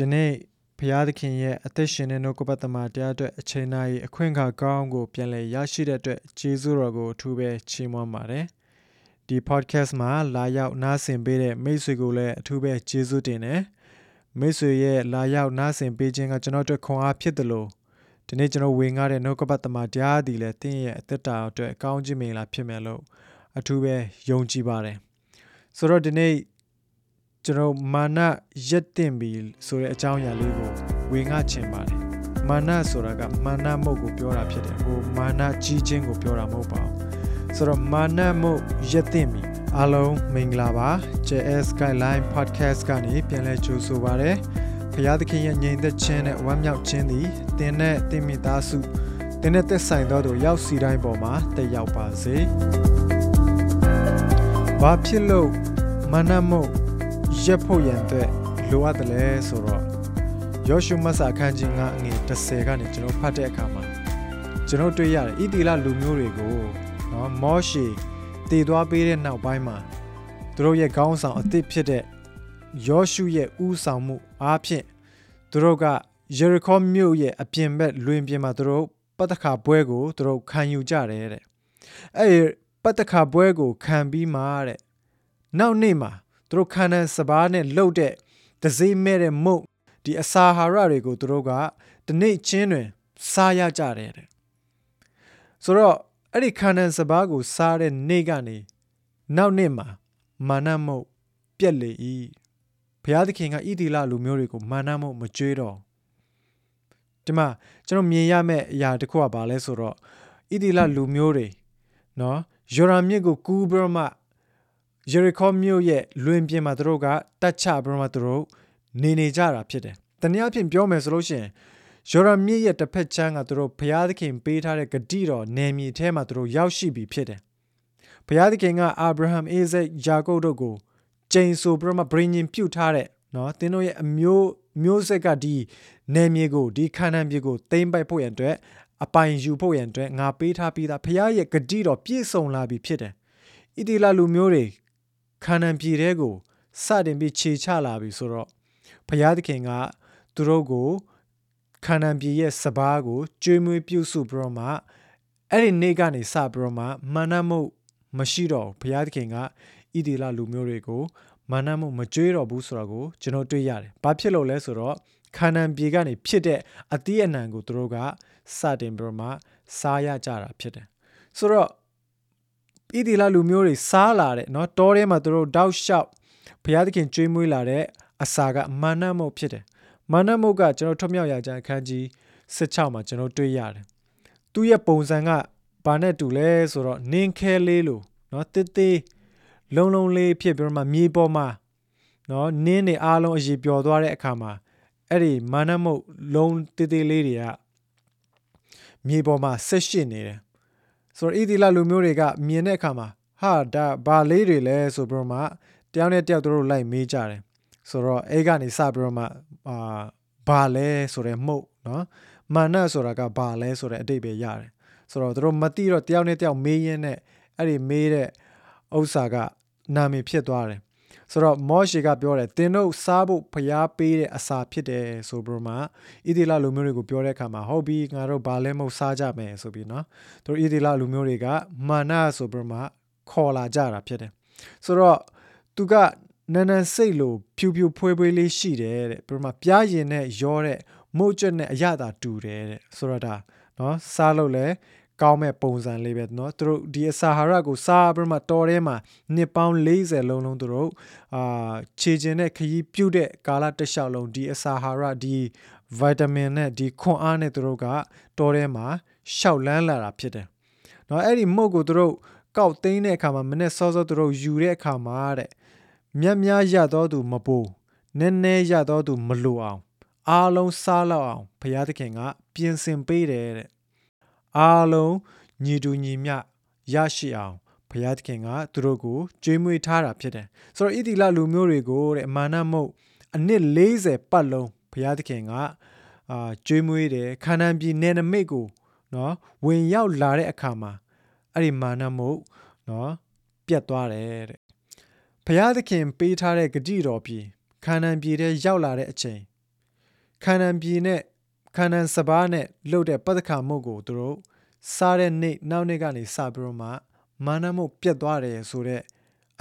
ဒီနေ့ဘုရားသခင်ရဲ့အသက်ရှင်တဲ့နှုတ်ကပတ်သမတရားအတွက်အချိန်နာရီအခွင့်အခါကောင်းကိုပြန်လည်ရရှိတဲ့အတွက်ကျေးဇူးတော်ကိုအထူးပဲချီးမွမ်းပါတယ်ဒီ podcast မှာလာရောက်နားဆင်ပေးတဲ့မိတ်ဆွေကိုလည်းအထူးပဲကျေးဇူးတင်တယ်မိတ်ဆွေရဲ့လာရောက်နားဆင်ပေးခြင်းကကျွန်တော်တို့ခွန်အားဖြစ်တယ်လို့ဒီနေ့ကျွန်တော်ဝင်ကားတဲ့နှုတ်ကပတ်သမတရားဒီလည်းတင်းရဲ့အသက်တာအတွက်အကောင်းကြီးမင်္ဂလာဖြစ်မယ်လို့အထူးပဲယုံကြည်ပါတယ်ဆိုတော့ဒီနေ့ ကျွန်တော်မာနရက်တင်ပြီဆိုတဲ့အကြောင်းအရာလေးကိုဝင်ငှချင်ပါတယ်မာနဆိုတာကမာနမုတ်ကိုပြောတာဖြစ်တယ်ဟိုမာနကြီးခြင်းကိုပြောတာမဟုတ်ပါဘူးဆိုတော့မာနမုတ်ရက်တင်ပြီအားလုံးမင်္ဂလာပါ JS Guideline Podcast ကနေပြန်လည်ကြိုဆိုပါရစေဖရာသခင်ရဲ့ညီသက်ခြင်းနဲ့ဝမ်းမြောက်ခြင်းသည်တင်းနဲ့တင်းမိသားစုတင်းနဲ့သက်ဆိုင်သောသူရောက်စီတိုင်းပေါ်မှာတက်ရောက်ပါစေ။ဘာဖြစ်လို့မာနမုတ် ရက်ဖို့ရန်အတွက်လိုအပ်တယ်လဲဆိုတော့ယောရှုမတ်စာအခန်းကြီး9အငယ်10ကနေကျွန်တော်ဖတ်တဲ့အခါမှာကျွန်တော်တွေ့ရတယ်ဣသီလလူမျိုးတွေကိုနော်မောရှေတည်သွားပေးတဲ့နောက်ပိုင်းမှာသူတို့ရဲ့ခေါင်းဆောင်အသစ်ဖြစ်တဲ့ယောရှုရဲ့ဦးဆောင်မှုအားဖြင့်သူတို့ကယေရီခေါမြို့ရဲ့အပြင်ဘက်လွင်ပြင်မှာသူတို့ပတ္တခါပွဲကိုသူတို့ခံယူကြတယ်တဲ့အဲ့ပတ္တခါပွဲကိုခံပြီးမှတဲ့နောက်နေ့မှာ သူတို့ခန္ဓာစဘာနဲ့လှုပ်တဲ့ဒဇိမဲ့တဲ့မုတ်ဒီအစာဟာရတွေကိုသူတို့ကဒီနေ့ချင်းတွင်စားရကြတယ်တဲ့ဆိုတော့အဲ့ဒီခန္ဓာစဘာကိုစားတဲ့နေ့ကနေနောက်နေ့မှာမာနမုတ်ပြက်လေ၏ဘုရားသခင်ကဣတိလလူမျိုးတွေကိုမာနမုတ်မကြွေးတော့ဒီမှာကျွန်တော်မြင်ရမယ့်အရာတစ်ခုကဘာလဲဆိုတော့ဣတိလလူမျိုးတွေနော်ယော်ရမြစ်ကိုကူးပြီးမှ ယေရီခေါမြို့ရဲ့လွင်ပြင်မှာသူတို့ကတတ်ချပြီးမှသူတို့နေနေကြတာဖြစ်တယ်။တနည်းအားဖြင့်ပြောမယ်ဆိုလို့ရှိရင်ယော်ရမြစ်ရဲ့တစ်ဖက်ချမ်းကသူတို့ဘုရားသခင်ပေးထားတဲ့ဂတိတော်နယ်မြေထဲမှာသူတို့ရောက်ရှိပြီဖြစ်တယ်။ဘုရားသခင်ကအာဗြဟံအိဇက်ယာကုပ်တို့ကိုကျိန်ဆိုပြီးမှဗြိဉ္ဉ်ပြုတ်ထားတဲ့နော်သင်တို့ရဲ့အမျိုးမျိုးဆက်ကဒီနယ်မြေကိုဒီခါနန်ပြည်ကိုသိမ်းပိုက်ဖို့ရန်အတွက်အပိုင်ယူဖို့ရန်အတွက်ငါပေးထားပြီးသားဘုရားရဲ့ဂတိတော်ပြည့်စုံလာပြီဖြစ်တယ်။ဣတိလလူမျိုးတွေ ခါနန်ပြည်တဲကိုစတင်ပြီးခြေချလာပြီဆိုတော့ဘုရားသခင်ကသူတို့ကိုခါနန်ပြည်ရဲ့စပားကိုကျွေးမွေးပြုစုပြီးတော့မှအဲ့ဒီနေ့ကနေစပြီးတော့မှမာနမှုမရှိတော့ဘုရားသခင်ကဣဒီလလူမျိုးတွေကိုမာနမှုမကြွေးတော့ဘူးဆိုတာကိုကျွန်တော်တွေ့ရတယ်။ဘာဖြစ်လို့လဲဆိုတော့ခါနန်ပြည်ကနေဖြစ်တဲ့အတိအနံကိုသူတို့ကစတင်ပြီးတော့မှစားရကြတာဖြစ်တယ်။ဆိုတော့ ဣသီလလူမျိုးတွေစားလာတဲ့เนาะတောထဲမှာသူတို့တောက်လျှောက်ဘုရားသခင်ကြွေးမွေးလာတဲ့အစာကမာနမုတ်ဖြစ်တယ်မာနမုတ်ကကျွန်တော်ထွတ်မြောက်ရာကျမ်းအခန်းကြီး16မှာကျွန်တော်တွေ့ရတယ်သူ့ရဲ့ပုံစံကဘာနဲ့တူလဲဆိုတော့နင်းခဲလေးလို့เนาะတစ်သေးလုံလုံလေးဖြစ်ပြီးတော့မှမြေပေါ်မှာเนาะနင်းနေအားလုံးအရေပျော်သွားတဲ့အခါမှာအဲ့ဒီမာနမုတ်လုံးသေးသေးလေးတွေကမြေပေါ်မှာဆက်ရှိနေတယ် ဆိုတော့ဣသီလလူမျိုးတွေကမြင်တဲ့အခါမှာဟာဒါဘာလေးတွေလဲဆိုပြီးတော့မှတယောက်နဲ့တယောက်တို့လိုက်မေးကြတယ်ဆိုတော့အဲ့ကနေစပြီးတော့မှအာဘာလဲဆိုတဲ့မှုတ်နော်မာနဆိုတာကဘာလဲဆိုတဲ့အတိတ်ပဲရတယ်ဆိုတော့တို့မသိတော့တယောက်နဲ့တယောက်မေးရင်းနဲ့အဲ့ဒီမေးတဲ့ဥစ္စာကနာမည်ဖြစ်သွားတယ် ဆိုတော့မောရှေကပြောတယ်သင်တို့စားဖို့ဖျားပေးတဲ့အစာဖြစ်တယ်ဆိုပြီးမှဣသီလလူမျိုးတွေကိုပြောတဲ့အခါမှာဟုတ်ပြီငါတို့ဘာလဲမဟုတ်စားကြမယ်ဆိုပြီးနော်သူတို့ဣသီလလူမျိုးတွေကမာနဆိုပြီးမှခေါ်လာကြတာဖြစ်တယ်ဆိုတော့သူကနန်းနန်းစိတ်လိုဖြူဖြူဖွေးဖွေးလေးရှိတယ်တဲ့ပြီးမှပြားရင်နဲ့ရောတဲ့မုတ်ကျွတ်နဲ့အရသာတူတယ်တဲ့ဆိုတော့ဒါနော်စားလို့လဲ ကောင်းမဲ့ပုံစံလေးပဲเนาะသူတို့ဒီအစာဟာရကိုစားပြီးမှတော်ထဲမှာနှစ်ပေါင်း40လုံးလုံးသူတို့အာခြေကျင်တဲ့ခရီးပြုတ်တဲ့ကာလတစ်လျှောက်လုံးဒီအစာဟာရဒီဗိုက်တာမင်နဲ့ဒီခွန်အားနဲ့သူတို့ကတော်ထဲမှာရှောက်လန်းလာတာဖြစ်တယ်။เนาะအဲ့ဒီမုတ်ကိုသူတို့ကောက်သိမ်းတဲ့အခါမှာမနေ့စောစောသူတို့ယူတဲ့အခါမှာတဲ့မြတ်များရတော်သူမပိုးနည်းနည်းရတော်သူမလိုအောင် အားလုံးစားလောက်အောင်ဘုရားသခင်ကပြင်ဆင်ပေးတယ်တဲ့ အားလုံးညီတူညီမျှရရှိအောင်ဘုရားသခင်ကသူတို့ကိုကြွေးမွေးထားတာဖြစ်တယ်ဆိုတော့ဣတိလလူမျိုးတွေကိုတဲ့မာနမုတ်အနှစ်40ပတ်လုံးဘုရားသခင်ကအာကြွေးမွေးတယ်ခါနန်ပြည်နယ်နမိတ်ကိုနော်ဝင်ရောက်လာတဲ့အခါမှာအဲ့ဒီမာနမုတ်နော်ပြတ်သွားတယ်တဲ့ဘုရားသခင်ပေးထားတဲ့ဂတိတော်ပြည်ခါနန်ပြည်ထဲရောက်လာတဲ့အချိန်ခန္ဓာပြည်နဲ့ ခန္ဓာစဘာနဲ့လှုပ်တဲ့ပတ္တခါမုတ်ကိုသူတို့စားတဲ့နေ့နောက်နေ့ကနေစပြီးတော့မှမာနမုတ်ပြတ်သွားတယ်ဆိုတော့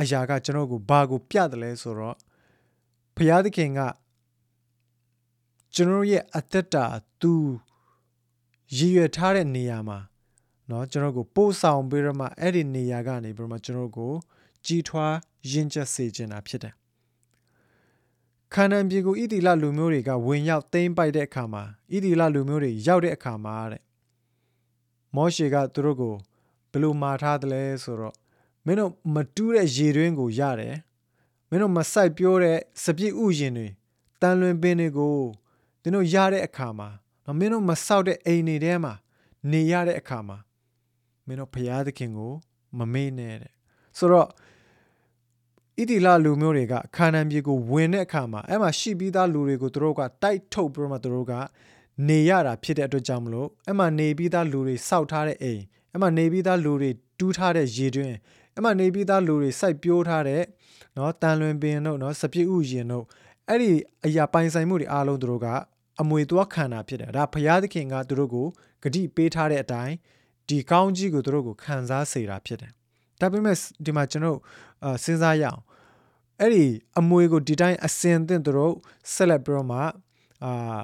အရာကကျွန်တော်ကိုဘာကိုပြတယ်လဲဆိုတော့ဘုရားသခင်ကကျွန်တော်ရဲ့အသက်တာသူရည်ရွယ်ထားတဲ့နေရာမှာเนาะကျွန်တော်ကိုပို့ဆောင်ပြီးတော့မှအဲ့ဒီနေရာကနေပြီးတော့မှကျွန်တော်ကိုကြီးထွားရင့်ကျက်စေခြင်းတာဖြစ်တယ် ခန္ဓာပြေကိုဣတိလလူမျိုးတွေကဝင်ရောက်သိမ်းပိုက်တဲ့အခါမှာဣတိလလူမျိုးတွေရောက်တဲ့အခါမှာတဲ့မောရှေကသူတို့ကိုဘယ်လိုမှာထားသလဲဆိုတော့မင်းတို့မတူးတဲ့ရေတွင်းကိုရတယ်မင်းတို့မဆိုင်ပြောတဲ့စပြည့်ဥယင်တွေတန်လွင်ပင်တွေကိုသင်တို့ရတဲ့အခါမှာနော်မင်းတို့မဆောက်တဲ့အိမ်တွေထဲမှာနေရတဲ့အခါမှာမင်းတို့ဘုရားသခင်ကို မမေ့နဲ့တဲ့ဆိုတော့ ဣတိလလူမျိုးတွေကခါနန်ပြည်ကိုဝင်တဲ့အခါမှာအဲ့မှာရှိပြီးသားလူတွေကိုသူတို့ကတိုက်ထုတ်ပြီးတော့မှသူတို့ကနေရတာဖြစ်တဲ့အတွက်ကြောင့်မလို့အဲ့မှာနေပြီးသားလူတွေစောက်ထားတဲ့အိမ်အဲ့မှာနေပြီးသားလူတွေတူးထားတဲ့ရေတွင်းအဲ့မှာနေပြီးသားလူတွေစိုက်ပျိုးထားတဲ့နော်တန်လွင်ပင်တို့နော်စပြည့်ဥယင်တို့အဲ့ဒီအရာပိုင်ဆိုင်မှုတွေအားလုံးသူတို့ကအမွေသွားခံတာဖြစ်တယ်ဒါဘုရားသခင်ကသူတို့ကိုဂတိပေးထားတဲ့အတိုင်းဒီကောင်းကြီးကိုသူတို့ကိုခံစားစေတာဖြစ်တယ်ဒါပေမဲ့ဒီမှာကျွန်တော်စဉ်းစားရအောင် အဲ့ဒီအမွေကိုဒီတိုင်းအစင်သင့်သူတို့ဆက်လက်ပြီးတော့မှအာ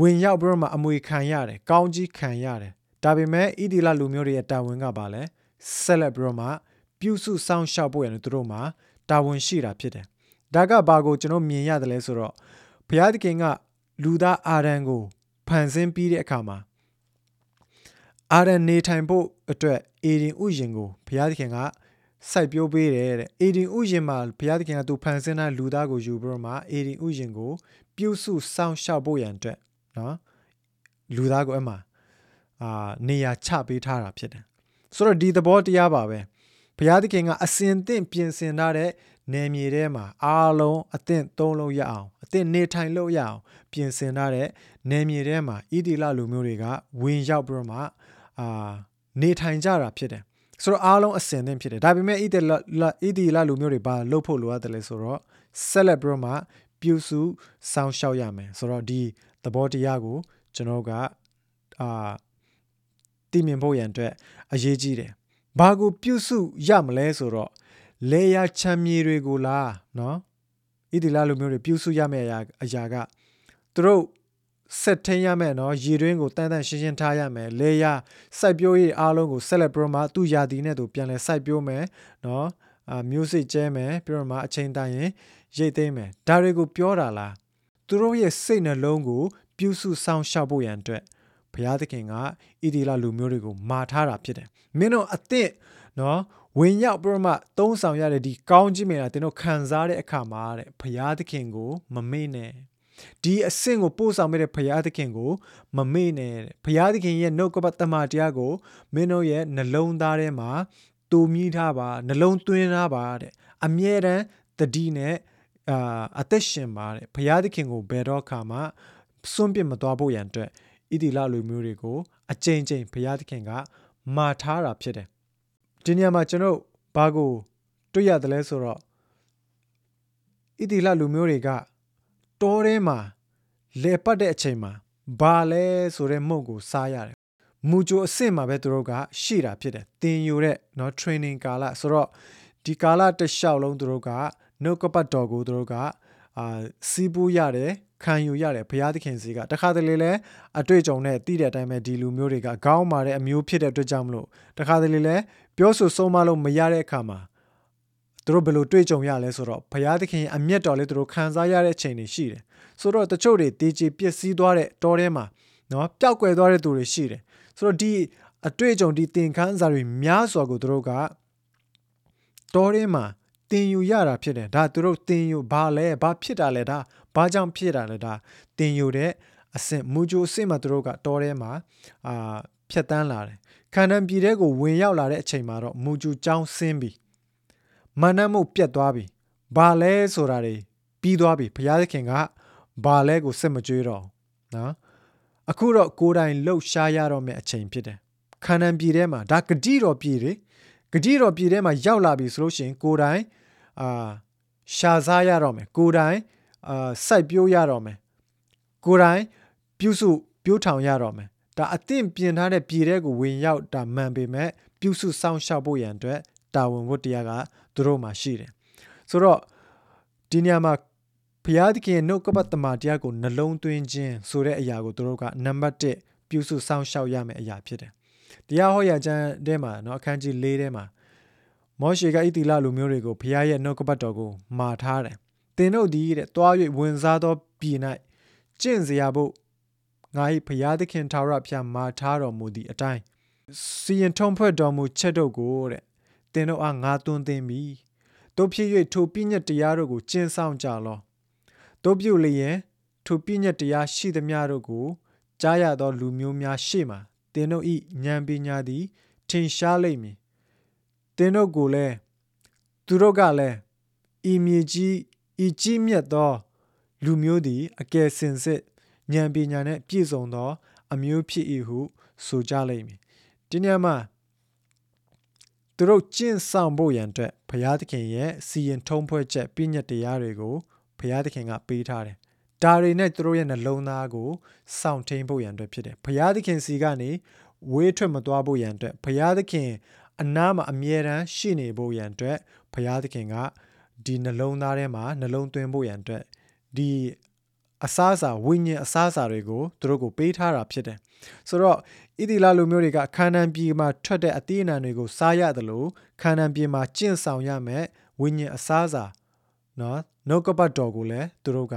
ဝင်ရောက်ပြီးတော့မှအမွေခံရတယ်ကောင်းကြီးခံရတယ်ဒါပေမဲ့ဣဒီလလူမျိုးတွေရဲ့တာဝန်ကပါလဲဆက်လက်ပြီးတော့မှပြုစုစောင့်ရှောက်ဖို့ရတယ်သူတို့မှာတာဝန်ရှိတာဖြစ်တယ်ဒါကဘာကိုကျွန်တော်မြင်ရတယ်လဲဆိုတော့ဘုရားသခင်ကလူသားအာရန်ကိုဖန်ဆင်းပြီးတဲ့အခါမှာအာရန်နေထိုင်ဖို့အတွက်အေဒင်ဥယျင်ကိုဘုရားသခင်က စိုက်ပျိုးပေးတယ်တဲ့အေဒင်ဥယျင်မှာဘုရားသခင်ကသူဖန်ဆင်းတဲ့လူသားကိုယူပြီးတော့မှအေဒင်ဥယျင်ကိုပြုစုစောင့်ရှောက်ဖို့ရန်အတွက်နော်လူသားကိုအမှအာနေရာချပေးထားတာဖြစ်တယ်ဆိုတော့ဒီသဘောတရားပါပဲဘုရားသခင်ကအစင်သင့်ပြင်ဆင်ထားတဲ့နယ်မြေထဲမှာအားလုံးအသင့်သုံးလို့ရအောင်အသင့်နေထိုင်လို့ရအောင်ပြင်ဆင်ထားတဲ့နယ်မြေထဲမှာဣတိလလူမျိုးတွေကဝင်ရောက်ပြီးတော့မှအာနေထိုင်ကြတာဖြစ်တယ် ဆိုတော့အားလုံးအစင်သင့်ဖြစ်တယ်ဒါပေမဲ့ဣတိလဣတိလလူမျိုးတွေဘာလုပ်ဖို့လိုအပ်တယ်လဲဆိုတော့ဆက်လက်ပြီးတော့မှပြုစုစောင့်ရှောက်ရမယ်ဆိုတော့ဒီသဘောတရားကိုကျွန်တော်ကအာတည်မြင်ဖို့ရန်အတွက်အရေးကြီးတယ်ဘာကိုပြုစုရမလဲဆိုတော့လေယာချမ်းမြေတွေကိုလားနော်ဣတိလလူမျိုးတွေပြုစုရမယ့်အရာအရာကသူတို့ ဆက်ထင်းရမယ်နော်ရေတွင်းကိုတန်းတန်းရှင်းရှင်းထားရမယ်လေယာစိုက်ပျိုးရေးအားလုံးကိုဆက်လက်ပြီးတော့မှသူ့ယာတီနဲ့သူပြန်လဲစိုက်ပျိုးမယ်နော်အာမျိုးစိကျဲမယ်ပြီးတော့မှအချိန်တိုင်းရင်ရိတ်သိမ်းမယ်ဒါတွေကိုပြောတာလားသူတို့ရဲ့စိတ်နှလုံးကို ပြုစုဆောင်ရှောက်ဖို့ရန်အတွက်ဘုရားသခင်ကဣတိလလူမျိုးတွေကိုမာထားတာဖြစ်တယ်မင်းတို့အသင့်နော်ဝင်ရောက်ပြီးမှသုံးဆောင်ရတဲ့ဒီကောင်းကြီးမင်္ဂလာသင်တို့ခံစားတဲ့အခါမှာတဲ့ဘုရားသခင်ကိုမမေ့နဲ့ ဒီအဆင့်ကိုပို့ဆောင်မဲ့တဲ့ဘုရားသခင်ကိုမမေ့နဲ့ဘုရားသခင်ရဲ့နှုတ်ကပတ်တမန်တရားကိုမင်းတို့ရဲ့နှလုံးသားထဲမှာတူမြည်ထားပါနှလုံးသွင်းထားပါတဲ့အမြဲတမ်းတတိနဲ့အာအသက်ရှင်ပါတဲ့ဘုရားသခင်ကိုဘယ်တော့ခါမှစွန့်ပစ်မသွားဖို့ရန်အတွက်ဣတိလလူမျိုးတွေကိုအကြိမ်ကြိမ်ဘုရားသခင်ကမာထားတာဖြစ်တယ်ဒီနေရာမှာကျွန်တော်ဘာကိုတွေ့ရတယ်လဲဆိုတော့ဣတိလလူမျိုးတွေက တောထဲမှာလေပတ်တဲ့အချိန်မှာဘာလဲဆိုတဲ့မုတ်ကိုစားရတယ်မူကြိုအစ်စ်မှာပဲသူတို့ကရှိတာဖြစ်တယ်သင်ယူတဲ့เนาะ training ကာလဆိုတော့ဒီကာလတစ်လျှောက်လုံးသူတို့ကနှုတ်ကပတ်တော်ကိုသူတို့ကအာစီးပူးရတယ်ခံယူရတယ်ဘုရားသခင်စီကတခါတလေလဲအတွေ့အကြုံနဲ့တည်တဲ့အတိုင်းပဲဒီလူမျိုးတွေကခေါင်းမာတဲ့အမျိုးဖြစ်တဲ့အတွက်ကြောင့်မလို့တခါတလေလဲပြောဆိုဆုံးမလို့မရတဲ့အခါမှာ သူတို့ဘယ်လိုတွေ့ကြုံရလဲဆိုတော့ဘုရားသခင်အမျက်တော်လေးသူတို့ခံစားရတဲ့ချိန်တွေရှိတယ်ဆိုတော့တချို့တွေတေချေပျက်စီးသွားတဲ့တောထဲမှာနော်ပျောက်ကွယ်သွားတဲ့သူတွေရှိတယ်ဆိုတော့ဒီအတွေ့အကြုံဒီသင်ခန်းစာတွေများစွာကိုသူတို့ကတောထဲမှာတင်ယူရတာဖြစ်တယ်ဒါသူတို့တင်ယူဘာလဲဘာဖြစ်တာလဲဒါဘာကြောင့်ဖြစ်တာလဲဒါတင်ယူတဲ့အဆင့်မူဂျိုအဆင့်မှာသူတို့ကတောထဲမှာအာဖြတ်တန်းလာတယ်ခန္ဓာပြည်ထဲကိုဝင်ရောက်လာတဲ့အချိန်မှာတော့မူဂျူကြောင်းဆင်းပြီ မာနမှုပြတ်သွားပြီဘာလဲဆိုတာတွေပြီးသွားပြီဘုရားသခင်ကဘာလဲကိုစစ်မကြွေးတော့နော်အခုတော့ကိုယ်တိုင်လှုပ်ရှားရတော့မယ့်အချိန်ဖြစ်တယ်ခန္ဓာပြည်ထဲမှာဒါဂတိတော်ပြည်တွေဂတိတော်ပြည်ထဲမှာရောက်လာပြီဆိုလို့ရှိရင်ကိုယ်တိုင်အာရှာစားရတော့မယ်ကိုယ်တိုင်အာစိုက်ပျိုးရတော့မယ်ကိုယ်တိုင်ပြုစုပြိုးထောင်ရတော့မယ်ဒါအသင့်ပြင်ထားတဲ့ပြည်တဲ့ကိုဝင်ရောက်တာမှန်ပေမဲ့ပြုစုစောင့်ရှောက်ဖို့ရန်အတွက်တာဝန်ဝတ္တရားက သူတို့မှာရှိတယ်ဆိုတော့ဒီနေရာမှာဘုရားသခင်ရဲ့နှုတ်ကပတ်တမန်တရားကိုနှလုံးသွင်းခြင်းဆိုတဲ့အရာကိုသူတို့ကနံပါတ်1ပြုစုစောင့်ရှောက်ရမယ့်အရာဖြစ်တယ်တရားဟောရာကျမ်းထဲမှာเนาะအခန်းကြီး၄ထဲမှာမောရှေကဣတိလလူမျိုးတွေကိုဘုရားရဲ့နှုတ်ကပတ်တော်ကိုမှာထားတယ်။သင်တို့သည်တဲ့တွား၍ဝင်စားသောပြည်၌ကျင့်စရာဖို့ငါ၏ဘုရားသခင်ထာဝရဘုရားမှာထားတော်မူသည့်အတိုင်းစီရင်ထုံးဖွဲ့တော်မူချက်တို့ကိုတဲ့ သင်တို့အားငါသွန်သင်ပြီ။တို့ဖြစ်၍ထိုပြည့်ညတ်တရားတို့ကိုကျင့်ဆောင်ကြလော။တို့ပြုလျင်ထိုပြည့်ညတ်တရားရှိသမျှတို့ကိုကြားရသောလူမျိုးများရှေ့မှာသင်တို့၏ဉာဏ်ပညာသည်ထင်ရှားလိမ့်မည်သင်တို့ကိုလည်းသူတို့ကလည်းဤမြေကြီးဤကြီးမြတ်သော လူမျိုးသည်အကယ်စင်စစ်ဉာဏ်ပညာနှင့်ပြည့်စုံသော အမျိုးဖြစ်၏ဟု ဆိုကြလိမ့်မည်ဒီညမှာ သူတို့ကျင့်ဆောင်ဖို့ရန်အတွက်ဘုရားသခင်ရဲ့စီရင်ထုံးဖွဲ့ချက်ပြည့်ညတ်တရားတွေကိုဘုရားသခင်ကပေးထားတယ်ဒါတွေနဲ့သူတို့ရဲ့နှလုံးသားကိုစောင့်ထိန်ဖို့ရန်အတွက်ဖြစ်တယ်။ဘုရားသခင်စီကနေဝေးထွက်မသွားဖို့ရန်အတွက်ဘုရားသခင်အနားမှာအမြဲတမ်းရှိနေဖို့ရန်အတွက်ဘုရားသခင်ကဒီနှလုံးသားထဲမှာနှလုံးသွင်းဖို့ရန်အတွက်ဒီ အစားအစာဝိညာဉ်အစားအစာတွေကိုသူတို့ကိုပေးထားတာဖြစ်တယ်။ဆိုတော့ဣတိလလူမျိုးတွေကခန္ဓာပြည်မှာထွက်တဲ့အသီးအနှံတွေကိုစားရတယ်လို့ခန္ဓာပြည်မှာကျင့်ဆောင်ရမယ်ဝိညာဉ်အစားအစာနော်နှုတ်ကပတ်တော်ကိုလည်းသူတို့က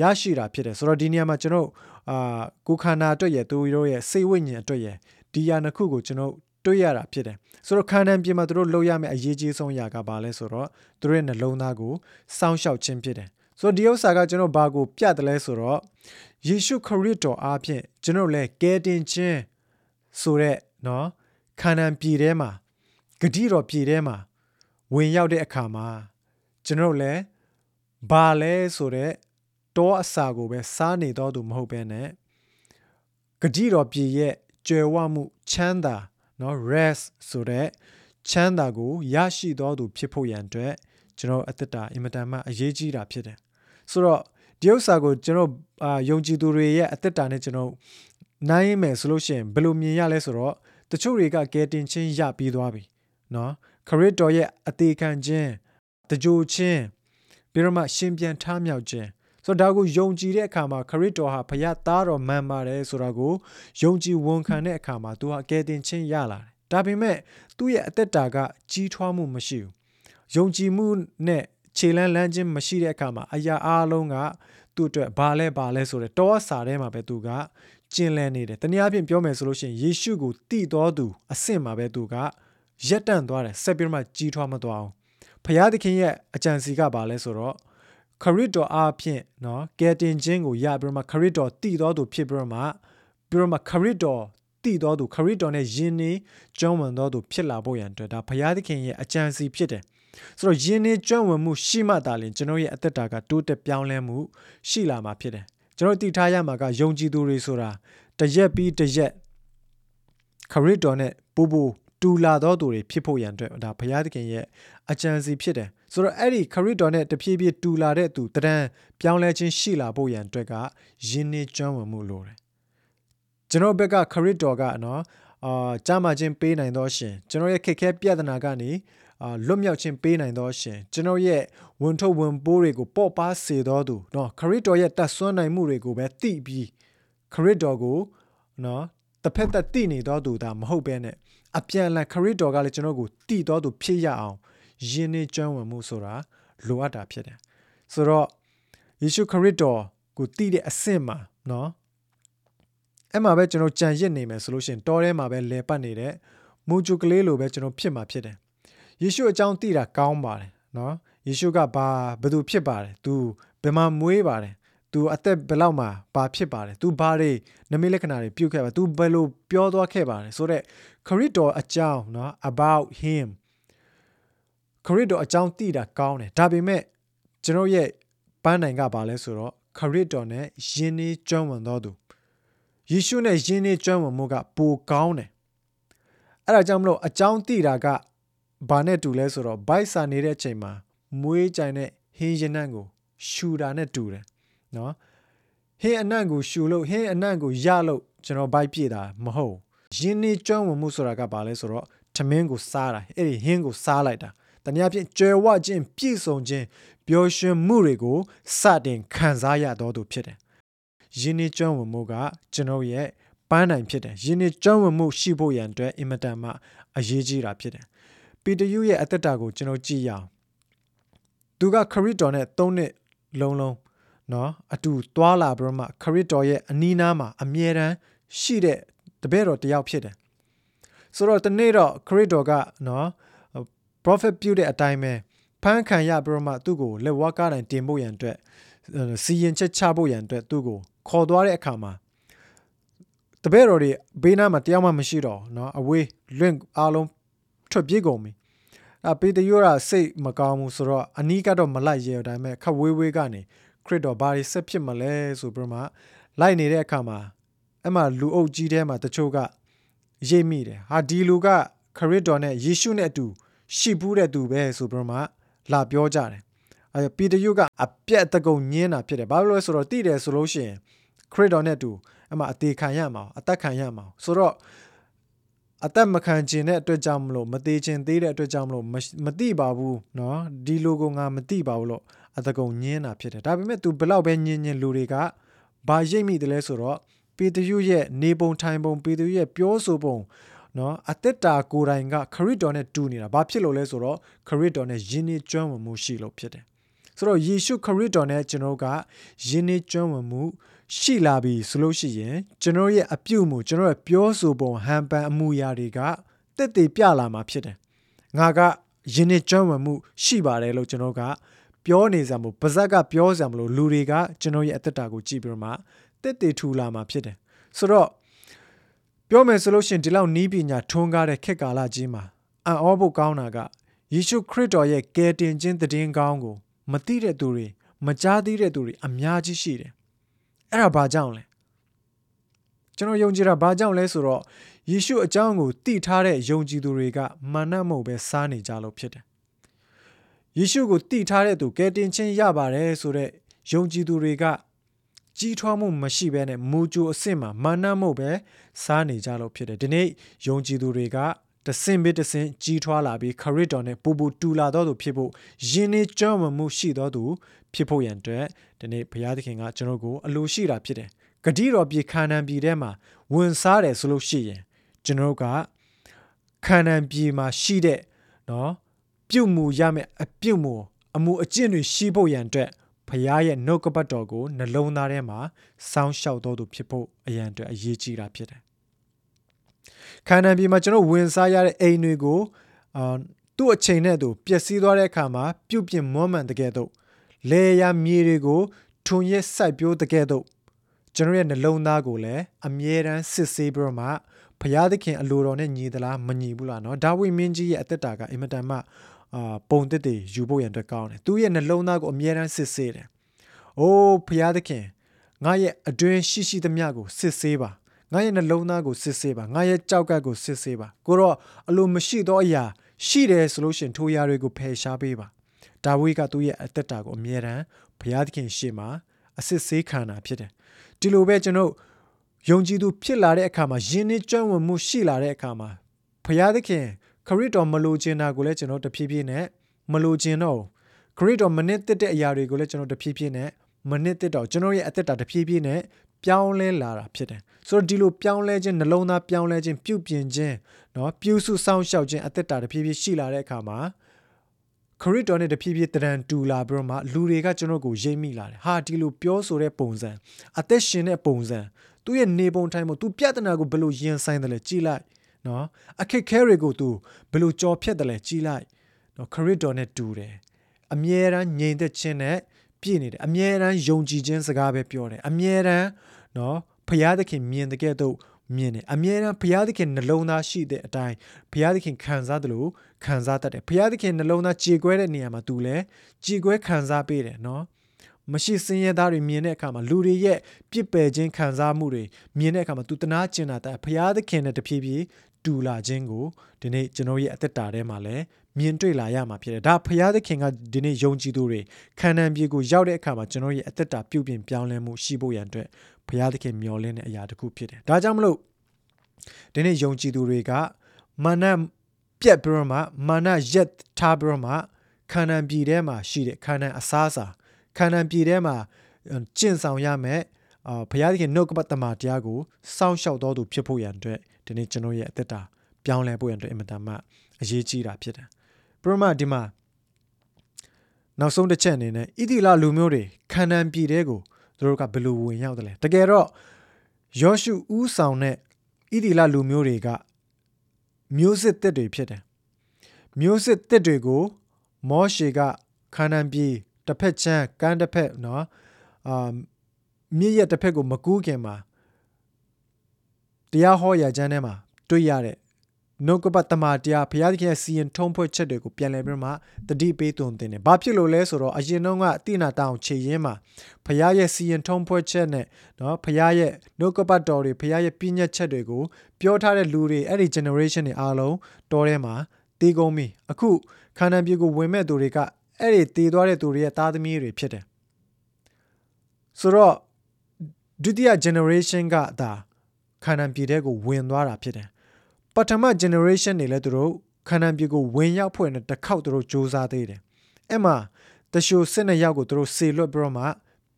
ရရှိတာဖြစ်တယ်ဆိုတော့ဒီနေရာမှာကျွန်တော်အာကိုခန္ဓာအတွက်ရသူတို့ရဲ့စိတ်ဝိညာဉ်အတွက်ရဒီယာနှစ်ခုကိုကျွန်တော်တွေ့ရတာဖြစ်တယ်ဆိုတော့ခန္ဓာပြင်မှာသူတို့လုပ်ရမယ့်အရေးကြီးဆုံးအရာကဘာလဲဆိုတော့သူတို့ရဲ့နှလုံးသားကိုစောင့်ရှောက်ခြင်းဖြစ်တယ် ဆိုတော့ဒီဥစ္စာကကျွန်တော်ဘာကိုပြတယ်လဲဆိုတော့ယေရှုခရစ်တော်အားဖြင့်ကျွန်တော်လည်းကယ်တင်ခြင်းဆိုတဲ့နော်ခန္ဓာပြည်ထဲမှာဂတိတော်ပြည်ထဲမှာဝင်ရောက်တဲ့အခါမှာကျွန်တော်လည်းဘာလဲဆိုတဲ့တောအစာကိုပဲစားနေတော့သူမဟုတ်ဘဲနဲ့ဂတိတော်ပြည်ရဲ့ကြွယ်ဝမှုချမ်းသာเนาะ rest ဆိုတဲ့ချမ်းသာကိုရရှိတော်သူဖြစ်ဖို့ရန်အတွက်ကျွန်တော်အသက်တာအင်မတန်မှအရေးကြီးတာဖြစ်တယ် ဆိုတော့ဒီဥစ္စာကိုကျွန်တော်အာယုံကြည်သူတွေရဲ့အသက်တာနဲ့ကျွန်တော်နိုင်မယ်ဆိုလို့ရှိရင်ဘယ်လိုမြင်ရလဲဆိုတော့တချို့တွေကကဲတင်ချင်းရပြီးသွားပြီเนาะခရစ်တော်ရဲ့အသေးခံခြင်းတကြိုခြင်းပြီးတော့မှရှင်ပြန်ထမြောက်ခြင်းဆိုတော့ဒါကိုယုံကြည်တဲ့အခါမှာခရစ်တော်ဟာဖခင်သားတော်မှန်ပါတယ်ဆိုတာကိုယုံကြည်ဝန်ခံတဲ့အခါမှာသူဟာကယ်တင်ခြင်းရလာတယ်။ဒါပေမဲ့သူ့ရဲ့အသက်တာကကြီးထွားမှုမရှိဘူး။ယုံကြည်မှုနဲ့ ခြေလန်းလန်းခြင်းမရှိတဲ့အခါမှာအရာအလုံးကသူ့အတွက်ဘာလဲဘာလဲဆိုတဲ့တောအစာထဲမှာပဲသူကကျင်လည်နေတယ်။တနည်းအားဖြင့်ပြောမယ်ဆိုလို့ရှိရင်ယေရှုကိုတည်တော်သူအဆင့်မှာပဲသူကရက်တန့်သွားတယ်ဆက်ပြီးမှကြီးထွားမသွားအောင်။ဖခင်သခင်ရဲ့အကြံစီကဘာလဲဆိုတော့ခရစ်တော်အားဖြင့်နော်ကယ်တင်ခြင်းကိုရပြီးတော့မှခရစ်တော်တည်တော်သူဖြစ်ပြီးတော့မှပြီးတော့မှခရစ်တော်တည်တော်သူခရစ်တော်နဲ့ယဉ်နေကျွမ်းဝင်တော်သူဖြစ်လာဖို့ရန်အတွက်ဒါဘုရားသခင်ရဲ့အကြံစီဖြစ်တယ် ဆိုတော့ယဉ်နေကျွမ်းဝင်မှုရှိမှသာလျှင်ကျွန်တော်ရဲ့အသက်တာကတိုးတက်ပြောင်းလဲမှုရှိလာမှာဖြစ်တယ်ကျွန်တော်တည်ထားရမှာကယုံကြည်သူတွေဆိုတာတရက်ပြီးတရက်ခရစ်တော်နဲ့ပူပူတူလာသောသူတွေဖြစ်ဖို့ရန်အတွက်ဒါဘုရားသခင်ရဲ့အကြံစီဖြစ်တယ်ဆိုတော့အဲ့ဒီခရစ်တော်နဲ့တဖြည်းဖြည်းတူလာတဲ့သူတရံပြောင်းလဲခြင်းရှိလာဖို့ရန်အတွက်ကယဉ်နေကျွမ်းဝင်မှုလိုတယ်ကျွန်တော်ဘက်ကခရစ်တော်ကနော်အာကြားမှချင်းပေးနိုင်သောရှင်ကျွန်တော်ရဲ့ခက်ခဲပြဿနာကနေ အာလွတ်မြောက်ခြင်းပေးနိုင်သောရှင်ကျွန်တော်ရဲ့ဝန်ထုတ်ဝန်ပိုးတွေကိုပေါ့ပါစေတော်သူเนาะခရစ်တော်ရဲ့တတ်ဆွမ်းနိုင်မှုတွေကိုပဲသိပြီးခရစ်တော်ကိုเนาะတစ်ဖက်သက်သိနေတော်သူဒါမဟုတ်ဘဲနဲ့အပြန်အလှန်ခရစ်တော်ကလည်းကျွန်တော်ကိုတည်တော်သူဖြစ်ရအောင်ယဉ်နေကျွမ်းဝင်မှုဆိုတာလိုအပ်တာဖြစ်တယ်ဆိုတော့ယေရှုခရစ်တော်ကိုတည်တဲ့အဆင့်မှာเนาะအဲ့မှာပဲကျွန်တော်ကြံရစ်နေမယ်ဆိုလို့ရှိရင်တောထဲမှာပဲလဲပတ်နေတဲ့မူဂျူကလေးလိုပဲကျွန်တော်ဖြစ်မှာဖြစ်တယ် ယေရှုအကြောင်းသိတာကောင်းပါတယ်နော်ယေရှုကဘာဘသူဖြစ်ပါတယ် तू ဘယ်မှာမွေးပါတယ် तू အသက်ဘယ်လောက်မှာဘာဖြစ်ပါတယ် तू ဘာတွေနမိတ်လက္ခဏာတွေပြုတ်ခဲ့ပါ तू ဘယ်လိုပြောသွားခဲ့ပါတယ်ဆိုတော့ခရစ်တော်အကြောင်းနော် about him ခရစ်တော်အကြောင်းသိတာကောင်းတယ်ဒါပေမဲ့ကျွန်တော်ရဲ့ပန်းနိုင်ကဘာလဲဆိုတော့ခရစ်တော်နဲ့ယဉ်နေကျွမ်းဝင်တော်သူယေရှုနဲ့ယဉ်နေကျွမ်းဝင်မှုကပိုကောင်းတယ်အဲ့ဒါကြောင့်မလို့အကြောင်းသိတာက ဘာနဲ့တူလဲဆိုတော့ဘိုက်စာနေတဲ့အချိန်မှာမွေးကြိုင်တဲ့ဟင်းရင်နှံ့ကို ရှူတာနဲ့တူတယ်နော်ဟဟင်းအနံ့ကိုရှူလို့ဟင်းအနံ့ကိုရလို့ကျွန်တော်ဘိုက်ပြည့်တာမဟုတ်ရင်းနှီးကျွမ်းဝင်မှုဆိုတာကဘာလဲဆိုတော့ထမင်းကိုစားတာအဲ့ဒီဟင်းကိုစားလိုက်တာတနည်းအားဖြင့်ကြွယ်ဝခြင်းပြည့်စုံခြင်းပျော်ရွှင်မှုတွေကိုစတင်ခံစားရတော်သူဖြစ်တယ်။ယင်းနှကျွမ်းဝင်မှုကကျွန်တော်ရဲ့ပန်းနိုင်ဖြစ်တယ်။ယင်းနှကျွမ်းဝင်မှုရှိဖို့ရန်အတွက်အင်မတန်မှအရေးကြီးတာဖြစ်တယ်။ ပီတယူရဲ့အသက်တာကိုကျွန်တော်ကြည့်ရအောင်။သူကခရစ်တော်နဲ့၃နှစ်လုံးလုံးနော်အတူသွာလာပြီးမှခရစ်တော်ရဲ့အနီးနားမှာအမြဲတမ်းရှိတဲ့တပည့်တော်တယောက်ဖြစ်တယ်။ဆိုတော့ဒီနေ့တော့ခရစ်တော်ကနော် prophet ပြုတဲ့အတိုင်းပဲဖန်ခံရပြီးတော့မှသူ့ကိုလက်ဝါးကားတိုင်းတင်ဖို့ရန်အတွက်စီရင်ချက်ချဖို့ရန်အတွက်သူ့ကိုခေါ်သွားတဲ့အခါမှာတပည့်တော်တွေဘေးနားမှာတရားမှမရှိတော့เนาะအဝေးလွင့်အားလုံး ထွက်ပြေးကုန်ပြီအပေတယောရာစိတ်မကောင်းဘူးဆိုတော့အနီးကတော့မလိုက်ရဲဒါပေမဲ့ခက်ဝေးဝေးကနေခရစ်တော်ဘာတွေဆက်ဖြစ်မလဲဆိုပြီးမှလိုက်နေတဲ့အခါမှာအဲ့မှာလူအုပ်ကြီးထဲမှာတချို့ကရိပ်မိတယ်ဟာဒီလူကခရစ်တော်နဲ့ယေရှုနဲ့အတူရှိဘူးတဲ့သူပဲဆိုပြီးမှလာပြောကြတယ်အဲပီတယုကအပြက်တကုံညင်းတာဖြစ်တယ်ဘာလို့လဲဆိုတော့တိတယ်ဆိုလို့ရှိရင်ခရစ်တော်နဲ့တူအမှအသေးခံရမှာအသက်ခံရမှာဆိုတော့ အသက်မခံခြင်းတဲ့အတွက်ကြောင့်မလို့မသေးခြင်းသေးတဲ့အတွက်ကြောင့်မလို့မသိပါဘူးเนาะဒီလိုကိုငါမသိပါဘူးလို့အတကုံညင်းတာဖြစ်တယ်ဒါပေမဲ့ तू ဘလောက်ပဲညင်းညင်းလူတွေကဘာရိပ်မိတယ်လဲဆိုတော့ပေတရုရဲ့နေပုံထိုင်ပုံပေတရုရဲ့ပြောဆိုပုံနော်အသက်တာကိုယ်တိုင်ကခရစ်တော်နဲ့တူနေတာဘာဖြစ်လို့လဲဆိုတော့ခရစ်တော်နဲ့ယဉ်နေကျွမ်းဝင်မှုရှိလို့ဖြစ်တယ်ဆိုတော့ယေရှုခရစ်တော်နဲ့ကျွန်တော်ကယဉ်နေကျွမ်းဝင်မှု ရှိလာပြီဆိုလို့ရှိရင်ကျွန်တော်ရဲ့အပြုမှုကျွန်တော်ရဲ့ပြောဆိုပုံဟန်ပန်အမှုရာတွေကတက်တည်ပြလာမှာဖြစ်တယ်ငါကယဉ်နေကျွမ်းဝင်မှုရှိပါတယ်လို့ကျွန်တော်ကပြောနေစံမို့ပါဇက်ကပြောစံမလို့လူတွေကကျွန်တော်ရဲ့အသက်တာကိုကြည့်ပြီးတော့မှတက်တည်ထူလာမှာဖြစ်တယ်ဆိုတော့ပြောမယ်ဆိုလို့ရှိရင်ဒီလောက်နီးပညာထွန်းကားတဲ့ခေတ်ကာလကြီးမှာအံ့ဩဖို့ကောင်းတာကယေရှုခရစ်တော်ရဲ့ကယ်တင်ခြင်းတည်င်းကောင်းကို မသိတဲ့သူတွေမကြားသိတဲ့သူတွေအများကြီးရှိတယ်။ အဲ့ဒါဘာကြောင့်လဲ။ကျွန်တော်ယုံကြည်တာဘာကြောင့်လဲဆိုတော့ယေရှုအကြောင်းကိုသိထားတဲ့ယုံကြည်သူတွေကမာနမဟုတ်ပဲစားနေကြလို့ဖြစ်တယ်။ယေရှုကိုသိထားတဲ့သူကယ်တင်ခြင်းရပါတယ်ဆိုတဲ့ယုံကြည်သူတွေကကြီးထွားမှုမရှိဘဲနဲ့မူကြိုအဆင့်မှာမာနမှုပဲစားနေကြလို့ဖြစ်တယ်ဒီနေ့ယုံကြည်သူတွေက တဆင့်ပြီးတဆင့်ကြီးထွားလာပြီးခရစ်တော်နဲ့ပူပူတူလာတော်သူဖြစ်ဖို့ယဉ်နေကြောင်းမှုရှိတော်သူဖြစ်ဖို့ရန်အတွက်ဒီနေ့ဘုရားသခင်ကကျွန်တော်ကိုအလိုရှိတာဖြစ်တယ်ဂတိတော်ပြည်ခါနန်ပြည်ထဲမှာဝင်စားတယ်ဆိုလို့ရှိရင်ကျွန်တော်ကခါနန်ပြည်မှာရှိတဲ့နော်ပြုတ်မှုရမယ့်အပြုတ်မှုအမှုအကျင့်တွေရှိဖို့ရန်အတွက်ဖရားရဲ့နှုတ်ကပတ်တော်ကိုနှလုံးသားထဲမှာစောင်းလျှောက်တော်သူဖြစ်ဖို့အရန်အတွက်အရေးကြီးတာဖြစ်တယ်။ ခန္ဓာပြည်မှာကျွန်တော်ဝင်စားရတဲ့အိမ်တွေကိုအာသူ့အချိန်နဲ့သူပျက်စီးသွားတဲ့အခါမှာပြုတ်ပြင်းမွမ်းမံတကယ်တော့လေယာမြေတွေကိုထုံရက်စိုက်ပျိုးတကယ်တော့ကျွန်တော်ရဲ့နှလုံးသားကိုလည်းအမြဲတမ်းစစ်ဆေးပြီးတော့မှဘုရားသခင်အလိုတော်နဲ့ညီသလားမညီဘူးလားနော်ဒါဝိမင်းကြီးရဲ့အသက်တာကအင်မတန်မှအာပုံသစ်တွေယူဖို့ရန်အတွက်ကောင်းတယ်သူရဲ့နှလုံးသားကိုအမြဲတမ်းစစ်ဆေးတယ်အိုးဘုရားသခင်ငါရဲ့အတွင်းရှိရှိသမျှကိုစစ်ဆေးပါ ငါရဲ့နှလုံးသားကိုစစ်ဆေးပါငါရဲ့ကြောက်ကပ်ကိုစစ်ဆေးပါကိုတော့အလိုမရှိသောအရာရှိတယ်ဆိုလို့ရှင်ထိုအရာတွေကိုဖယ်ရှားပေးပါဒါဝိကသူ့ရဲ့အသက်တာကိုအမြဲတမ်းဘုရားသခင်ရှေ့မှာအစစ်ဆေးခံတာဖြစ်တယ်ဒီလိုပဲကျွန်တော်ယုံကြည်သူဖြစ်လာတဲ့အခါမှာယဉ်နှကျွမ်းဝင်မှုရှိလာတဲ့အခါမှာဘုရားသခင်ခရစ်တော်မလိုချင်တာကိုလည်းကျွန်တော်တဖြည်းဖြည်းနဲ့မလိုချင်တော့ခရစ်တော်မနစ်သက်တဲ့အရာတွေကိုလည်းကျွန်တော်တဖြည်းဖြည်းနဲ့မနစ်သက်တော့ကျွန်တော်ရဲ့အသက်တာတဖြည်းဖြည်းနဲ့ ပြောင်းလဲလာတာဖြစ်တယ်ဆိုတော့ဒီလိုပြောင်းလဲခြင်းနှလုံးသားပြောင်းလဲခြင်းပြုပြင်ခြင်းเนาะပြုစုစောင့်ရှောက်ခြင်းအသက်တာတဖြည်းဖြည်းရှိလာတဲ့အခါမှာခရစ်တော်နဲ့တဖြည်းဖြည်းတရံတူလာပြီးတော့မှလူတွေကကျွန်တော်ကိုရိပ်မိလာတယ်ဟာဒီလိုပြောဆိုတဲ့ပုံစံအသက်ရှင်တဲ့ပုံစံသူ့ရဲ့နေပုံထိုင်ပုံသူပြဿနာကိုဘယ်လိုရင်ဆိုင်တယ်လဲကြည်လိုက်နော်အခက်ခဲတွေကိုသူဘယ်လိုကြော်ဖြတ်တယ်လဲကြည်လိုက်နော်ခရစ်တော်နဲ့တူတယ်အမြဲတမ်းငြိမ်သက်ခြင်းနဲ့ ပြည့်နေတယ်အမြဲတမ်းယုံကြည်ခြင်းစကားပဲပြောတယ်အမြဲတမ်းနော်ဖရာသခင်မြင်တဲ့ကဲ့သို့မြင်တယ်အမြဲတမ်းဘုရားသခင်နှလုံးသားရှိတဲ့အတိုင်းဘုရားသခင်ခံစားတယ်လို့ခံစားတတ်တယ်ဘုရားသခင်နှလုံးသားကြေကွဲတဲ့နေရာမှာသူလည်းကြေကွဲခံစားပေးတယ်နော်မရှိစင်းရဲသားတွေမြင်တဲ့အခါမှာလူတွေရဲ့ပြစ်ပယ်ခြင်းခံစားမှုတွေမြင်တဲ့အခါမှာသူတနာကျင်တာတဲ့ဘုရားသခင်နဲ့တဖြည်းဖြည်းတူလာခြင်းကိုဒီနေ့ကျွန်တော်ရဲ့အသက်တာထဲမှာလည်း မြင်တွေ့လာရမှာဖြစ်တယ်ဒါဖရာသခင်ကဒီနေ့ယုံကြည်သူတွေခန္ဓာပြေကိုရောက်တဲ့အခါမှာကျွန်တော်ရဲ့အသက်တာပြုပြင်ပြောင်းလဲမှုရှိဖို့ရန်အတွက်ဖရာသခင်မျှော်လင့်တဲ့အရာတစ်ခုဖြစ်တယ်ဒါကြောင့်မလို့ဒီနေ့ယုံကြည်သူတွေကမာနပြက်ပြီးတော့မှမာနရက်ထားပြီးတော့မှခန္ဓာပြေထဲမှာရှိတဲ့ခန္ဓာအစားအစာခန္ဓာပြေထဲမှာကျင့်ဆောင်ရမယ်အာဘုရားသခင်နှုတ်ကပတ်တမန်တရားကိုစောင့်ရှောက်တော်သူဖြစ်ဖို့ရန်အတွက်ဒီနေ့ကျွန်တော်ရဲ့အသက်တာပြောင်းလဲဖို့ရန်အတွက်အင်မတန်မှအရေးကြီးတာဖြစ်တယ် ပရမဒီမှာနောက်ဆုံးတစ်ချက်အနေနဲ့ဣတိလလူမျိုးတွေခန္ဓာပြည်တဲ့ကိုသူတို့ကဘယ်လိုဝင်ရောက်တယ်လဲတကယ်တော့ယောရှုဦးဆောင်တဲ့ဣတိလလူမျိုးတွေကမျိုးစစ်တစ်တွေဖြစ်တယ်မျိုးစစ်တစ်တွေကိုမောရှေကခန္ဓာပြည်တစ်ဖက်ချမ်းကမ်းတစ်ဖက်เนาะအာမြစ်ရက်တစ်ဖက်ကိုမကူးခင်မှာတရားဟောရာကျမ်းထဲမှာတွေ့ရတဲ့ နှုတ်ကပတ်တမန်တရားဘုရားသခင်ရဲ့စီရင်ထုံးဖွဲ့ချက်တွေကိုပြန်လည်ပြီးမှတတိပေးသွန်သင်တယ်။ဘာဖြစ်လို့လဲဆိုတော့အရင်တုန်းကအတိနာတောင်ခြေရင်းမှာဘုရားရဲ့စီရင်ထုံးဖွဲ့ချက်နဲ့နော်ဘုရားရဲ့နှုတ်ကပတ်တော်တွေဘုရားရဲ့ပြည့်ညက်ချက်တွေကိုပြောထားတဲ့လူတွေအဲ့ဒီ generation တွေအားလုံးတော်ထဲမှာတည်ကုန်ပြီ။အခုခန္ဓာပြေကိုဝင်မဲ့သူတွေကအဲ့ဒီတည်သွားတဲ့သူတွေရဲ့သားသမီးတွေဖြစ်တယ်။ဆိုတော့ဒုတိယ generation ကဒါခန္ဓာပြေတဲ့ကိုဝင်သွားတာဖြစ်တယ်။ ပထမ generation တွေလည်းသူတို့ခန္ဓာပြေကိုဝင်ရောက်ဖွင့်တဲ့တစ်ခေါက်သူတို့စူးစမ်းသေးတယ်အဲ့မှာတရှိုစစ်နှစ်ယောက်ကိုသူတို့စေလွတ်ပြီးတော့မှ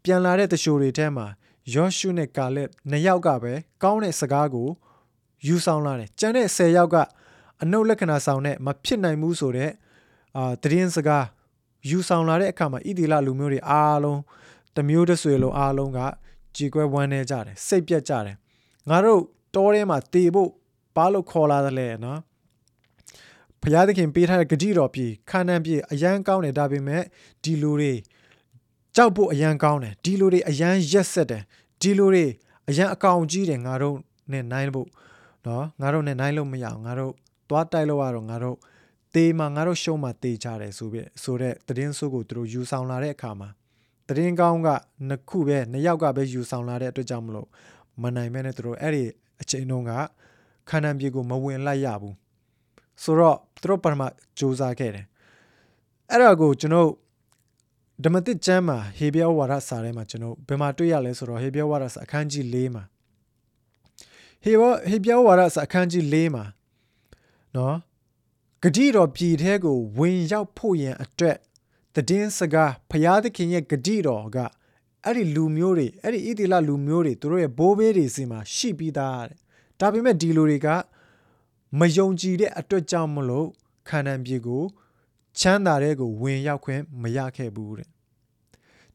ပြန်လာတဲ့တရှိုတွေထဲမှာယောရှုနဲ့ကာလက်နှစ်ယောက်ကပဲကောင်းတဲ့စကားကိုယူဆောင်လာတယ်ကျန်တဲ့10ယောက်ကအနုလက္ခဏာဆောင်တဲ့မဖြစ်နိုင်ဘူးဆိုတဲ့အာတရင်စကားယူဆောင်လာတဲ့အခါမှာဣတိလလူမျိုးတွေအားလုံးတမျိုးတဆွေလုံးအားလုံးကကြေကွဲဝမ်းနေကြတယ်စိတ်ပြတ်ကြတယ်ငါတို့တောထဲမှာတေဖို့ ဘာလို့ခေါ်လာတယ်လဲနော်ဘုရားသခင်ပေးထားတဲ့ဂတိတော်ပြည်ခန္ဓာပြည်အရန်ကောင်းတယ်ဒါပေမဲ့ဒီလူတွေကြောက်ဖို့အရန်ကောင်းတယ်ဒီလူတွေအရန်ရက်ဆက်တယ်ဒီလူတွေအရန်အကောင်ကြီးတယ်ငါတို့နဲ့နိုင်ဖို့နော်ငါတို့နဲ့နိုင်လို့မရအောင်ငါတို့သွားတိုက်လို့ရတော့ငါတို့တေးမှာငါတို့ရှုံးမှာတေးကြတယ်ဆိုပြီးဆိုတဲ့သတင်းဆိုးကိုသူတို့ယူဆောင်လာတဲ့အခါမှာသတင်းကောင်းကနှစ်ခုပဲနှစ်ယောက်ကပဲယူဆောင်လာတဲ့အတွက်ကြောင့်မလို့မနိုင်မဲနဲ့သူတို့အဲ့ဒီအချိန်တုန်းက ခန္ဓာပြေကိုမဝင်လိုက်ရဘူးဆိုတော့သူတို့ပထမစူးစမ်းခဲ့တယ်အဲ့ဒါကိုကျွန်တော်ဓမ္မတိကျမ်းမှာဟေဘရဲဝါဒစာထဲမှာကျွန်တော်ဘယ်မှာတွေ့ရလဲဆိုတော့ဟေဘရဲဝါဒစာအခန်းကြီး၄မှာဟေဘဟေဘရဲဝါဒစာအခန်းကြီး၄မှာနော်ဂတိတော်ပြည်ထဲကိုဝင်ရောက်ဖို့ရန်အတွက်တည်င်းစကားဖျားသခင်ရဲ့ဂတိတော်ကအဲ့ဒီလူမျိုးတွေအဲ့ဒီဣတိလလူမျိုးတွေသူတို့ရဲ့ဘိုးဘေးတွေစီမှာရှိပြီးသားတဲ့ ဒါပေမဲ့ဒီလူတွေကမယုံကြည်တဲ့အတွက်ကြောင့်မလို့ခန္ဓာပြေကိုချမ်းသာတဲ့ကိုဝင်ရောက်ခွင့်မရခဲ့ဘူးတဲ့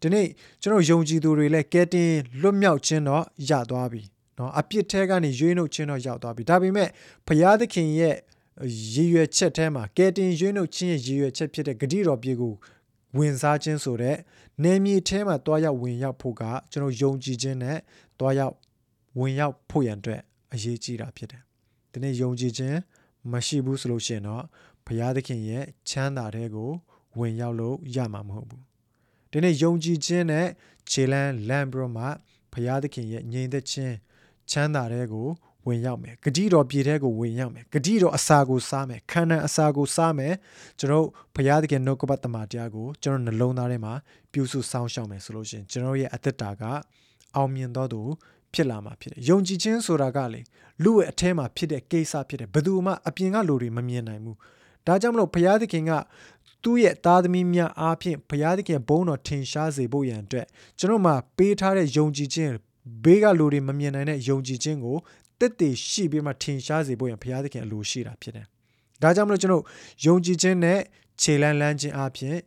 ဒီနေ့ကျွန်တော်ယုံကြည်သူတွေလည်းကဲတင်လွတ်မြောက်ခြင်းတော့ရသွားပြီเนาะအပြစ်ထဲကနေရွေးနှုတ်ခြင်းတော့ရောက်သွားပြီဒါပေမဲ့ဘုရားသခင်ရဲ့ရည်ရွယ်ချက်ထဲမှာကဲတင်ရွေးနှုတ်ခြင်းရဲ့ရည်ရွယ်ချက်ဖြစ်တဲ့ဂတိတော်ပြေကိုဝင်စားခြင်းဆိုတဲ့နေမြေထဲမှာတွားရောက်ဝင်ရောက်ဖို့ကကျွန်တော်ယုံကြည်ခြင်းနဲ့တွားရောက်ဝင်ရောက်ဖို့ရန်အတွက် အရေးကြီးတာဖြစ်တယ်။ဒီနေ့ယုံကြည်ခြင်းမရှိဘူးဆိုလို့ရှိရင်တော့ဘုရားသခင်ရဲ့ချမ်းသာတဲ့ကိုဝင်ရောက်လို့ရမှာမဟုတ်ဘူး။ဒီနေ့ယုံကြည်ခြင်းနဲ့ခြေလန်းလမ်းပြီးတော့မှဘုရားသခင်ရဲ့ငြိမ်သက်ခြင်းချမ်းသာတဲ့ကိုဝင်ရောက်မယ်။ဂတိတော်ပြည်ထဲကိုဝင်ရောက်မယ်။ဂတိတော်အစာကိုစားမယ်။ခန္ဓာအစာကိုစားမယ်။ကျွန်တော်ဘုရားသခင်နှုတ်ကပတ်တမန်တရားကိုကျွန်တော်နှလုံးသားထဲမှာပြုစုစောင့်ရှောက်မယ်ဆိုလို့ရှိရင်ကျွန်တော်ရဲ့အသက်တာကအောင်မြင်တော်သူ ဖြစ်လာမှာဖြစ်တယ်။ယုံကြည်ခြင်းဆိုတာကလေလူရဲ့အထဲမှာဖြစ်တဲ့ကိစ္စဖြစ်တယ်။ဘယ်သူမှအပြင်ကလူတွေမမြင်နိုင်ဘူး။ဒါကြောင့်မလို့ဘုရားသခင်ကသူ့ရဲ့သားသမီးများအားဖြင့်ဘုရားသခင်ဘုန်းတော်ထင်ရှားစေဖို့ရန်အတွက်ကျွန်တော်မှာပေးထားတဲ့ယုံကြည်ခြင်းဘေးကလူတွေမမြင်နိုင်တဲ့ယုံကြည်ခြင်းကိုတက်တည်ရှိပြီးမှထင်ရှားစေဖို့ရန်ဘုရားသခင်အလိုရှိတာဖြစ်တယ်။ဒါကြောင့်မလို့ကျွန်တော်ယုံကြည်ခြင်းနဲ့ခြေလန်းလန်းခြင်းအားဖြင့်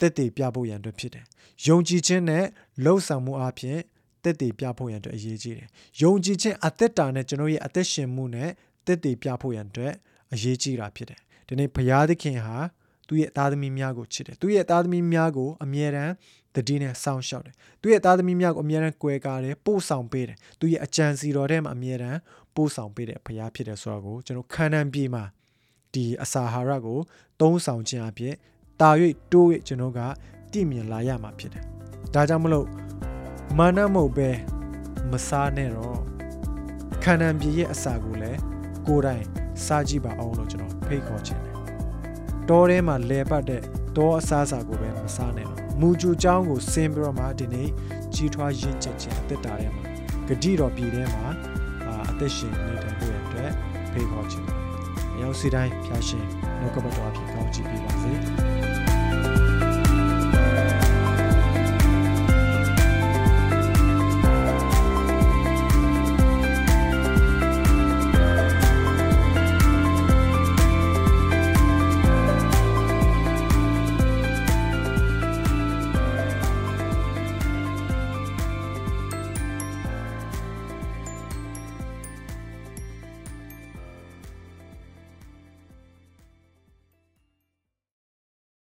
တက်တည်ပြဖို့ရန်အတွက်ဖြစ်တယ်။ယုံကြည်ခြင်းနဲ့လှုပ်ဆောင်မှုအားဖြင့် တက်တည်ပြဖို့ရန်အတွက်အရေးကြီးတယ်။ယုံကြည်ခြင်းအသက်တာနဲ့ကျွန်တော်ရဲ့အသက်ရှင်မှုနဲ့တက်တည်ပြဖို့ရန်အတွက်အရေးကြီးတာဖြစ်တယ်။ဒီနေ့ဘုရားသခင်ဟာသူ့ရဲ့သားသမီးများကိုချစ်တယ်။သူ့ရဲ့သားသမီးများကိုအမြဲတမ်းတတိနဲ့စောင့်ရှောက်တယ်။သူ့ရဲ့သားသမီးများကိုအမြဲတမ်းကြွယ်ကားတယ်ပို့ဆောင်ပေးတယ်။သူ့ရဲ့အကြံစီတော်ထဲမှာအမြဲတမ်းပို့ဆောင်ပေးတဲ့ဘုရားဖြစ်တယ်ဆိုတာကိုကျွန်တော်ခန္ဓာပြေမှာဒီအစာဟာရကိုသုံးဆောင်ခြင်းအဖြစ်တာ၍တိုး၍ကျွန်တော်ကတည်မြင်လာရမှာဖြစ်တယ်။ဒါကြောင့်မလို့ မာနမဟုတ်ပဲမစားနဲ့တော့ခန္ဓာပြည့်ရဲ့အစာကိုလည်းကိုယ်တိုင်စားကြည့်ပါအောင်လို့ကျွန်တော်ဖိတ်ခေါ်ချင်တယ်တောထဲမှာလဲပတ်တဲ့တောအစားအစာကိုပဲမစားနဲ့လို့မူဂျူချောင်းကိုဆင်းပြီးတော့မှဒီနေ့ကြီးထွားရင့်ကျက်ခြင်းအသက်တာထဲမှာဂတိတော်ပြည်ထဲမှာအာအသက်ရှင်နေထိုင်ဖို့ရတဲ့ဖိတ်ခေါ်ချင်တယ်အရောက်စီတိုင်းဖျားရှင်နှုတ်ကပတ်တော်အဖြစ်ကောင်းချီးပေးပါစေ